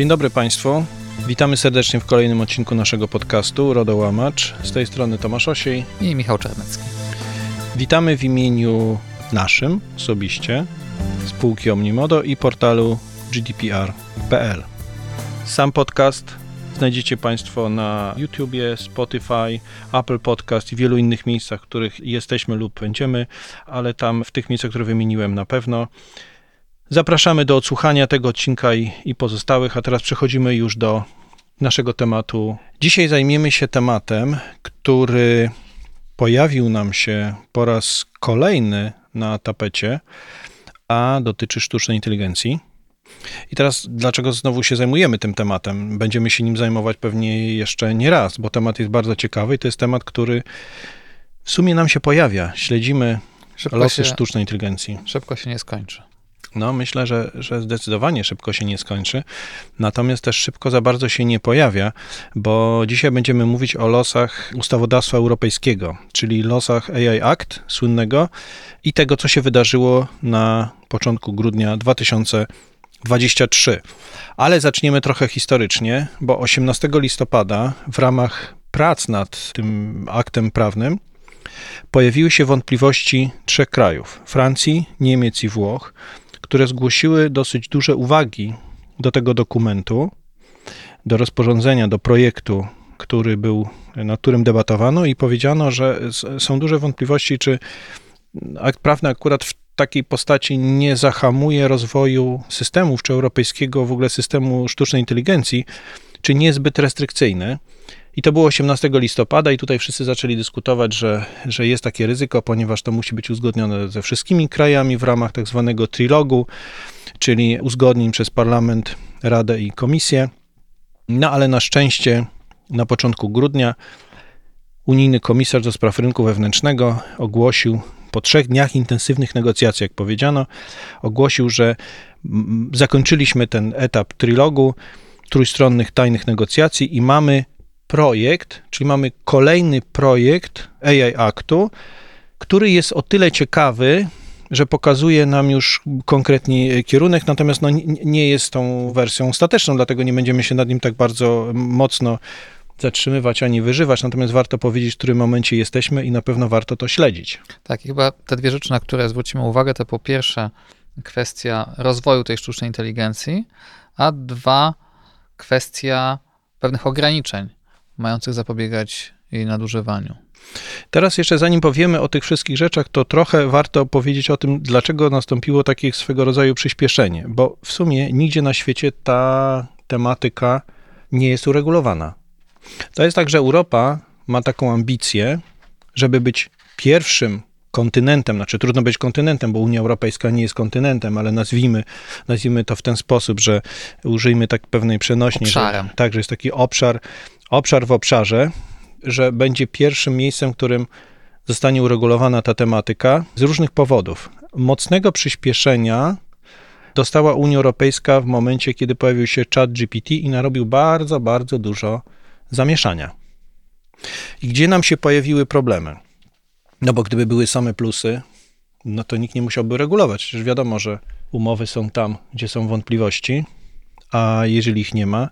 Dzień dobry Państwu. Witamy serdecznie w kolejnym odcinku naszego podcastu Rodołamacz. Z tej strony Tomasz Osiej i Michał Czarnecki. Witamy w imieniu naszym osobiście, spółki Omnimodo i portalu gdpr.pl. Sam podcast znajdziecie Państwo na YouTubie, Spotify, Apple Podcast i wielu innych miejscach, w których jesteśmy lub będziemy, ale tam w tych miejscach, które wymieniłem na pewno. Zapraszamy do odsłuchania tego odcinka i, i pozostałych, a teraz przechodzimy już do naszego tematu. Dzisiaj zajmiemy się tematem, który pojawił nam się po raz kolejny na tapecie, a dotyczy sztucznej inteligencji. I teraz, dlaczego znowu się zajmujemy tym tematem? Będziemy się nim zajmować pewnie jeszcze nie raz, bo temat jest bardzo ciekawy i to jest temat, który w sumie nam się pojawia. Śledzimy szybko losy się, sztucznej inteligencji. Szybko się nie skończy. No, myślę, że, że zdecydowanie szybko się nie skończy. Natomiast też szybko za bardzo się nie pojawia, bo dzisiaj będziemy mówić o losach ustawodawstwa europejskiego, czyli losach AI Act słynnego i tego, co się wydarzyło na początku grudnia 2023. Ale zaczniemy trochę historycznie, bo 18 listopada w ramach prac nad tym aktem prawnym pojawiły się wątpliwości trzech krajów: Francji, Niemiec i Włoch które zgłosiły dosyć duże uwagi do tego dokumentu, do rozporządzenia, do projektu, który był, nad którym debatowano i powiedziano, że są duże wątpliwości, czy akt prawny akurat w takiej postaci nie zahamuje rozwoju systemów, czy europejskiego w ogóle systemu sztucznej inteligencji, czy niezbyt restrykcyjny. I to było 18 listopada, i tutaj wszyscy zaczęli dyskutować, że, że jest takie ryzyko, ponieważ to musi być uzgodnione ze wszystkimi krajami w ramach tak zwanego trilogu, czyli uzgodnień przez parlament, radę i komisję. No ale na szczęście na początku grudnia unijny komisarz do spraw rynku wewnętrznego ogłosił po trzech dniach intensywnych negocjacji, jak powiedziano, ogłosił, że zakończyliśmy ten etap trilogu, trójstronnych tajnych negocjacji i mamy projekt, czyli mamy kolejny projekt AI Aktu, który jest o tyle ciekawy, że pokazuje nam już konkretnie kierunek, natomiast no, nie jest tą wersją ostateczną, dlatego nie będziemy się nad nim tak bardzo mocno zatrzymywać ani wyżywać, natomiast warto powiedzieć, w którym momencie jesteśmy i na pewno warto to śledzić. Tak, chyba te dwie rzeczy, na które zwrócimy uwagę, to po pierwsze kwestia rozwoju tej sztucznej inteligencji, a dwa kwestia pewnych ograniczeń mających zapobiegać jej nadużywaniu. Teraz jeszcze zanim powiemy o tych wszystkich rzeczach, to trochę warto powiedzieć o tym, dlaczego nastąpiło takie swego rodzaju przyspieszenie, bo w sumie nigdzie na świecie ta tematyka nie jest uregulowana. To jest tak, że Europa ma taką ambicję, żeby być pierwszym kontynentem, znaczy trudno być kontynentem, bo Unia Europejska nie jest kontynentem, ale nazwijmy, nazwijmy to w ten sposób, że użyjmy tak pewnej przenośni. Obszarem. Że, tak, że jest taki obszar, obszar w obszarze, że będzie pierwszym miejscem, w którym zostanie uregulowana ta tematyka z różnych powodów. Mocnego przyspieszenia dostała Unia Europejska w momencie, kiedy pojawił się chat GPT i narobił bardzo, bardzo dużo zamieszania. I gdzie nam się pojawiły problemy? No bo gdyby były same plusy, no to nikt nie musiałby regulować. Przecież wiadomo, że umowy są tam, gdzie są wątpliwości, a jeżeli ich nie ma,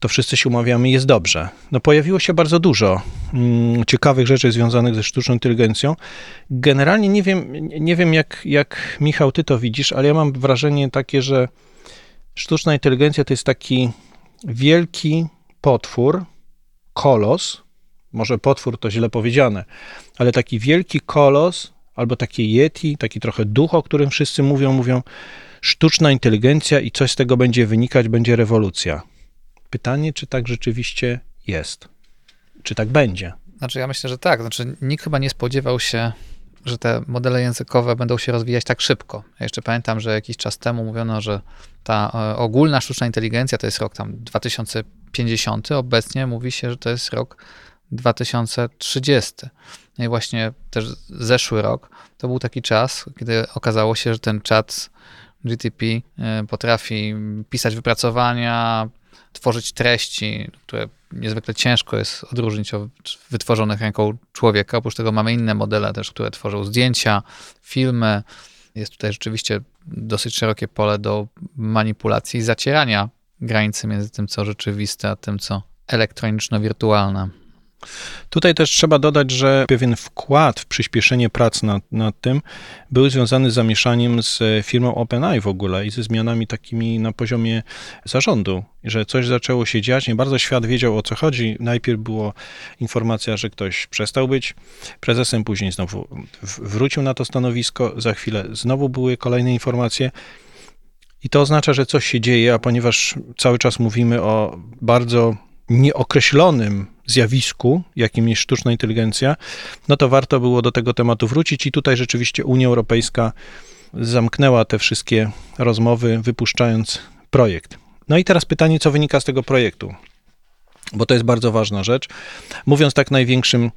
to wszyscy się umawiamy, jest dobrze. No pojawiło się bardzo dużo mm, ciekawych rzeczy związanych ze sztuczną inteligencją. Generalnie nie wiem, nie wiem jak, jak Michał, ty to widzisz, ale ja mam wrażenie takie, że sztuczna inteligencja to jest taki wielki potwór, kolos, może potwór to źle powiedziane, ale taki wielki kolos albo takie yeti, taki trochę duch, o którym wszyscy mówią, mówią sztuczna inteligencja i coś z tego będzie wynikać, będzie rewolucja. Pytanie, czy tak rzeczywiście jest? Czy tak będzie? Znaczy, ja myślę, że tak. Znaczy, nikt chyba nie spodziewał się, że te modele językowe będą się rozwijać tak szybko. Ja jeszcze pamiętam, że jakiś czas temu mówiono, że ta e, ogólna sztuczna inteligencja to jest rok tam 2050. Obecnie mówi się, że to jest rok 2030. No i właśnie też zeszły rok to był taki czas, kiedy okazało się, że ten czat GTP e, potrafi pisać wypracowania, tworzyć treści, które niezwykle ciężko jest odróżnić od wytworzonych ręką człowieka. Oprócz tego mamy inne modele też, które tworzą zdjęcia, filmy. Jest tutaj rzeczywiście dosyć szerokie pole do manipulacji i zacierania granice między tym, co rzeczywiste, a tym, co elektroniczno-wirtualne. Tutaj też trzeba dodać, że pewien wkład w przyspieszenie prac nad, nad tym był związany z zamieszaniem z firmą OpenAI w ogóle i ze zmianami takimi na poziomie zarządu, że coś zaczęło się dziać, nie bardzo świat wiedział o co chodzi. Najpierw była informacja, że ktoś przestał być prezesem, później znowu wrócił na to stanowisko, za chwilę znowu były kolejne informacje. I to oznacza, że coś się dzieje, a ponieważ cały czas mówimy o bardzo nieokreślonym zjawisku, jakim jest sztuczna inteligencja, no to warto było do tego tematu wrócić i tutaj rzeczywiście Unia Europejska zamknęła te wszystkie rozmowy, wypuszczając projekt. No i teraz pytanie, co wynika z tego projektu, bo to jest bardzo ważna rzecz. Mówiąc tak największym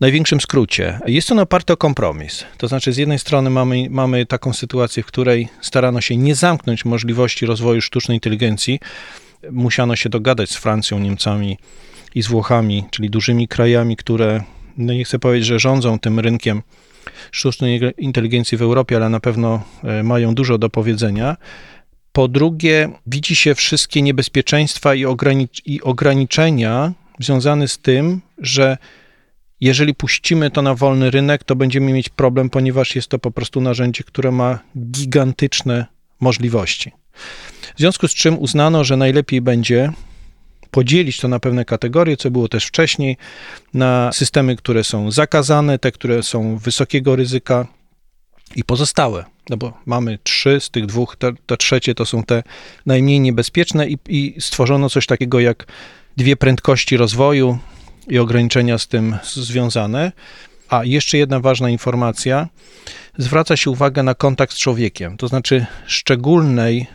największym skrócie, jest on oparty o kompromis. To znaczy, z jednej strony mamy, mamy taką sytuację, w której starano się nie zamknąć możliwości rozwoju sztucznej inteligencji. Musiano się dogadać z Francją, Niemcami i z Włochami, czyli dużymi krajami, które, no nie chcę powiedzieć, że rządzą tym rynkiem sztucznej inteligencji w Europie, ale na pewno e, mają dużo do powiedzenia. Po drugie, widzi się wszystkie niebezpieczeństwa i, ogranic- i ograniczenia związane z tym, że jeżeli puścimy to na wolny rynek, to będziemy mieć problem, ponieważ jest to po prostu narzędzie, które ma gigantyczne możliwości. W związku z czym uznano, że najlepiej będzie podzielić to na pewne kategorie, co było też wcześniej, na systemy, które są zakazane, te, które są wysokiego ryzyka i pozostałe. No bo mamy trzy z tych dwóch, te trzecie to są te najmniej niebezpieczne i, i stworzono coś takiego jak dwie prędkości rozwoju i ograniczenia z tym związane. A jeszcze jedna ważna informacja. Zwraca się uwagę na kontakt z człowiekiem, to znaczy szczególnej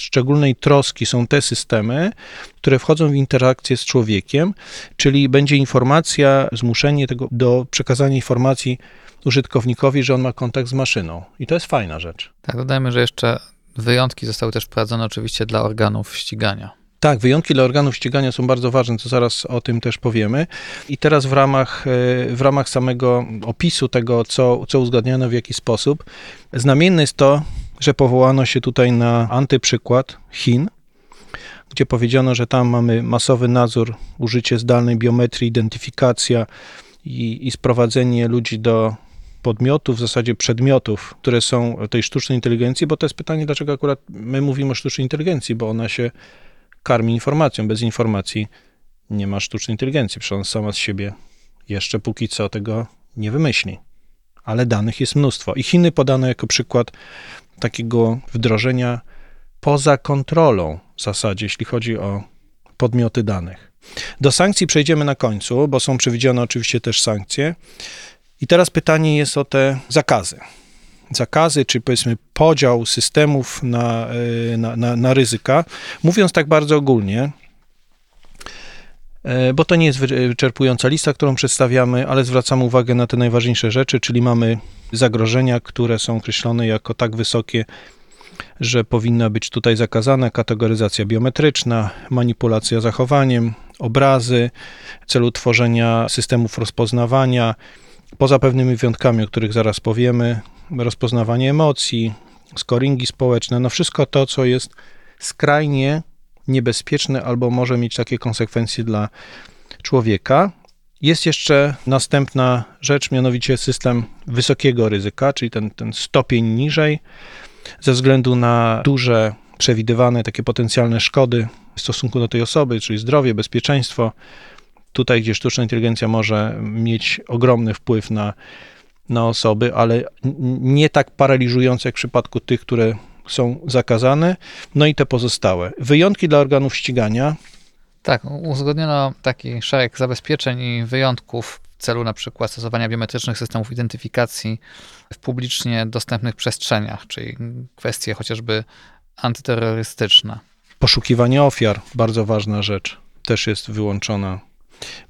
szczególnej troski są te systemy, które wchodzą w interakcję z człowiekiem, czyli będzie informacja, zmuszenie tego do przekazania informacji użytkownikowi, że on ma kontakt z maszyną. I to jest fajna rzecz. Tak, dodajmy, że jeszcze wyjątki zostały też wprowadzone oczywiście dla organów ścigania. Tak, wyjątki dla organów ścigania są bardzo ważne, co zaraz o tym też powiemy. I teraz w ramach, w ramach samego opisu tego, co, co uzgadniano w jaki sposób, znamienne jest to, że powołano się tutaj na antyprzykład Chin, gdzie powiedziano, że tam mamy masowy nadzór, użycie zdalnej biometrii, identyfikacja i, i sprowadzenie ludzi do podmiotów, w zasadzie przedmiotów, które są tej sztucznej inteligencji, bo to jest pytanie, dlaczego akurat my mówimy o sztucznej inteligencji, bo ona się karmi informacją. Bez informacji nie ma sztucznej inteligencji, przecież ona sama z siebie jeszcze póki co tego nie wymyśli. Ale danych jest mnóstwo. I Chiny podano jako przykład takiego wdrożenia poza kontrolą w zasadzie, jeśli chodzi o podmioty danych. Do sankcji przejdziemy na końcu, bo są przewidziane oczywiście też sankcje. I teraz pytanie jest o te zakazy. Zakazy, czy powiedzmy podział systemów na, e, na, na, na ryzyka. Mówiąc tak bardzo ogólnie, bo to nie jest wyczerpująca lista, którą przedstawiamy, ale zwracamy uwagę na te najważniejsze rzeczy, czyli mamy zagrożenia, które są określone jako tak wysokie, że powinna być tutaj zakazana kategoryzacja biometryczna, manipulacja zachowaniem, obrazy, w celu tworzenia systemów rozpoznawania, poza pewnymi wyjątkami, o których zaraz powiemy, rozpoznawanie emocji, scoringi społeczne, no wszystko to, co jest skrajnie niebezpieczne albo może mieć takie konsekwencje dla człowieka. Jest jeszcze następna rzecz, mianowicie system wysokiego ryzyka, czyli ten, ten stopień niżej, ze względu na duże przewidywane takie potencjalne szkody w stosunku do tej osoby, czyli zdrowie, bezpieczeństwo. Tutaj, gdzie sztuczna inteligencja może mieć ogromny wpływ na, na osoby, ale nie tak paraliżujące jak w przypadku tych, które są zakazane, no i te pozostałe. Wyjątki dla organów ścigania tak, uzgodniono taki szereg zabezpieczeń i wyjątków w celu na przykład stosowania biometrycznych systemów identyfikacji w publicznie dostępnych przestrzeniach, czyli kwestie chociażby antyterrorystyczne. Poszukiwanie ofiar, bardzo ważna rzecz, też jest wyłączona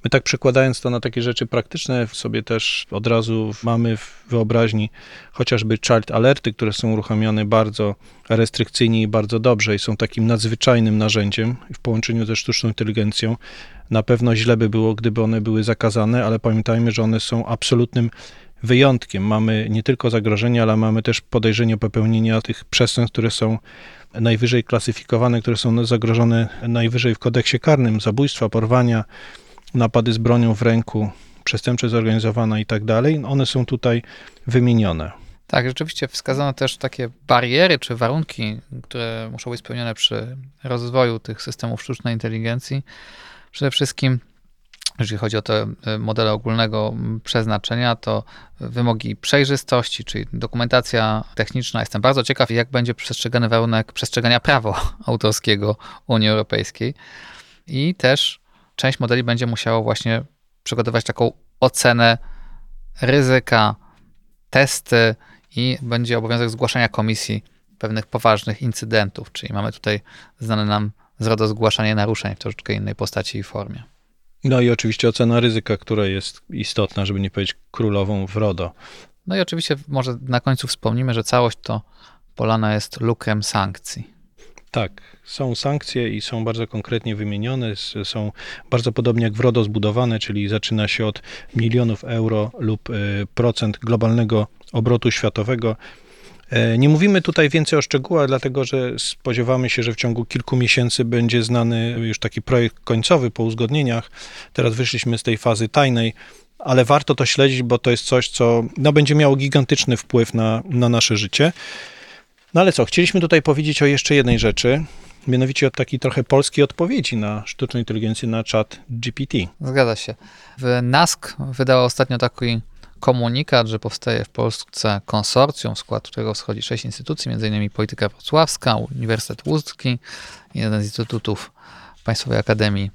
My tak przekładając to na takie rzeczy praktyczne, sobie też od razu mamy w wyobraźni chociażby child alerty, które są uruchamiane bardzo restrykcyjnie i bardzo dobrze i są takim nadzwyczajnym narzędziem w połączeniu ze sztuczną inteligencją. Na pewno źle by było, gdyby one były zakazane, ale pamiętajmy, że one są absolutnym wyjątkiem. Mamy nie tylko zagrożenia, ale mamy też podejrzenie popełnienia tych przestępstw, które są najwyżej klasyfikowane, które są zagrożone najwyżej w kodeksie karnym, zabójstwa, porwania, napady z bronią w ręku, przestępczość zorganizowana i tak dalej, one są tutaj wymienione. Tak, rzeczywiście wskazano też takie bariery czy warunki, które muszą być spełnione przy rozwoju tych systemów sztucznej inteligencji. Przede wszystkim, jeżeli chodzi o te e, modele ogólnego przeznaczenia, to wymogi przejrzystości, czyli dokumentacja techniczna. Jestem bardzo ciekaw, jak będzie przestrzegany warunek przestrzegania prawa autorskiego Unii Europejskiej. I też część modeli będzie musiało właśnie przygotować taką ocenę ryzyka, testy i będzie obowiązek zgłaszania komisji pewnych poważnych incydentów, czyli mamy tutaj znane nam z RODO zgłaszanie naruszeń w troszeczkę innej postaci i formie. No i oczywiście ocena ryzyka, która jest istotna, żeby nie powiedzieć królową w RODO. No i oczywiście może na końcu wspomnimy, że całość to polana jest lukrem sankcji. Tak, są sankcje i są bardzo konkretnie wymienione, są bardzo podobnie jak w RODO zbudowane, czyli zaczyna się od milionów euro lub y, procent globalnego obrotu światowego. E, nie mówimy tutaj więcej o szczegółach, dlatego że spodziewamy się, że w ciągu kilku miesięcy będzie znany już taki projekt końcowy po uzgodnieniach. Teraz wyszliśmy z tej fazy tajnej, ale warto to śledzić, bo to jest coś, co no, będzie miało gigantyczny wpływ na, na nasze życie. No ale co, chcieliśmy tutaj powiedzieć o jeszcze jednej rzeczy, mianowicie o takiej trochę polskiej odpowiedzi na sztuczną inteligencję, na chat GPT. Zgadza się. W NASK wydała ostatnio taki komunikat, że powstaje w Polsce konsorcjum, w skład którego wschodzi sześć instytucji, m.in. Polityka Wrocławska, Uniwersytet Łódzki, jeden z instytutów Państwowej Akademii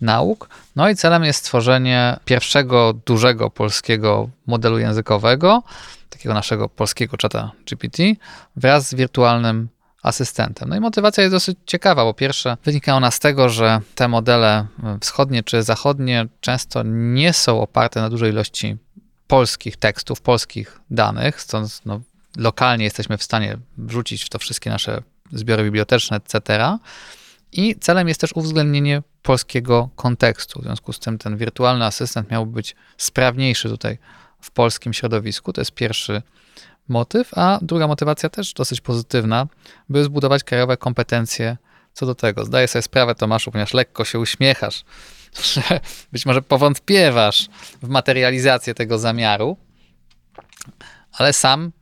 Nauk. No i celem jest stworzenie pierwszego dużego polskiego modelu językowego, takiego naszego polskiego czata GPT, wraz z wirtualnym asystentem. No i motywacja jest dosyć ciekawa. Po pierwsze, wynika ona z tego, że te modele wschodnie czy zachodnie często nie są oparte na dużej ilości polskich tekstów, polskich danych, stąd no, lokalnie jesteśmy w stanie wrzucić w to wszystkie nasze zbiory biblioteczne, etc. I celem jest też uwzględnienie polskiego kontekstu. W związku z tym ten wirtualny asystent miałby być sprawniejszy tutaj w polskim środowisku. To jest pierwszy motyw, a druga motywacja też dosyć pozytywna, by zbudować krajowe kompetencje co do tego. Zdaję sobie sprawę, Tomaszu, ponieważ lekko się uśmiechasz, że być może powątpiewasz w materializację tego zamiaru, ale sam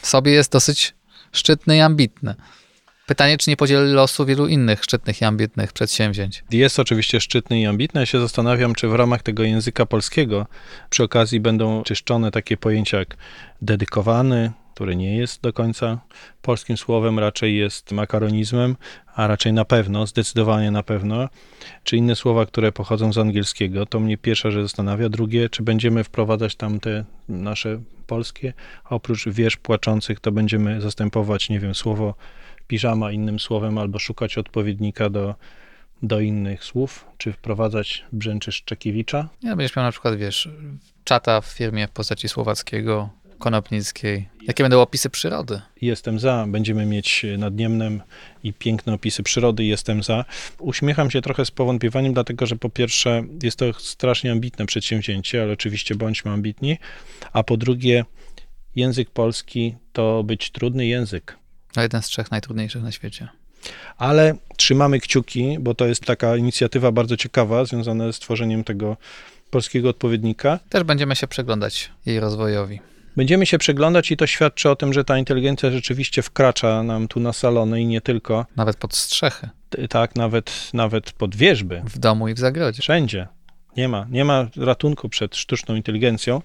w sobie jest dosyć szczytny i ambitny. Pytanie, czy nie podzieli losu wielu innych szczytnych i ambitnych przedsięwzięć. Jest oczywiście szczytny i ambitny. Ja się zastanawiam, czy w ramach tego języka polskiego przy okazji będą czyszczone takie pojęcia jak dedykowany, które nie jest do końca polskim słowem, raczej jest makaronizmem, a raczej na pewno, zdecydowanie na pewno, czy inne słowa, które pochodzą z angielskiego. To mnie pierwsze, że zastanawia. Drugie, czy będziemy wprowadzać tam te nasze polskie, oprócz wiersz płaczących, to będziemy zastępować, nie wiem, słowo piżama innym słowem, albo szukać odpowiednika do, do innych słów, czy wprowadzać brzęczy Szczekiewicza. Ja będziesz miał na przykład, wiesz, czata w firmie w postaci słowackiego, Konopnickiej. Jakie będą opisy przyrody? Jestem za. Będziemy mieć nad Niemnem i piękne opisy przyrody. Jestem za. Uśmiecham się trochę z powątpiewaniem, dlatego że po pierwsze jest to strasznie ambitne przedsięwzięcie, ale oczywiście bądźmy ambitni. A po drugie, język polski to być trudny język. To jeden z trzech najtrudniejszych na świecie. Ale trzymamy kciuki, bo to jest taka inicjatywa bardzo ciekawa, związana z tworzeniem tego polskiego odpowiednika. Też będziemy się przyglądać jej rozwojowi. Będziemy się przyglądać i to świadczy o tym, że ta inteligencja rzeczywiście wkracza nam tu na salony i nie tylko. Nawet pod strzechy. Tak, nawet, nawet pod wieżby. W domu i w zagrodzie. Wszędzie. Nie ma, nie ma ratunku przed sztuczną inteligencją,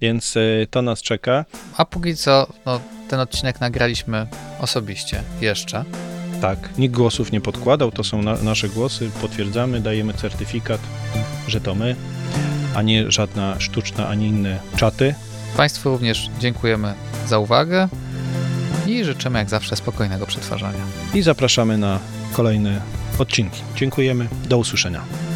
więc e, to nas czeka. A póki co, no, ten odcinek nagraliśmy osobiście jeszcze. Tak, nikt głosów nie podkładał, to są na, nasze głosy, potwierdzamy, dajemy certyfikat, że to my, a nie żadna sztuczna, ani inne czaty. Państwu również dziękujemy za uwagę i życzymy jak zawsze spokojnego przetwarzania. I zapraszamy na kolejne odcinki. Dziękujemy, do usłyszenia.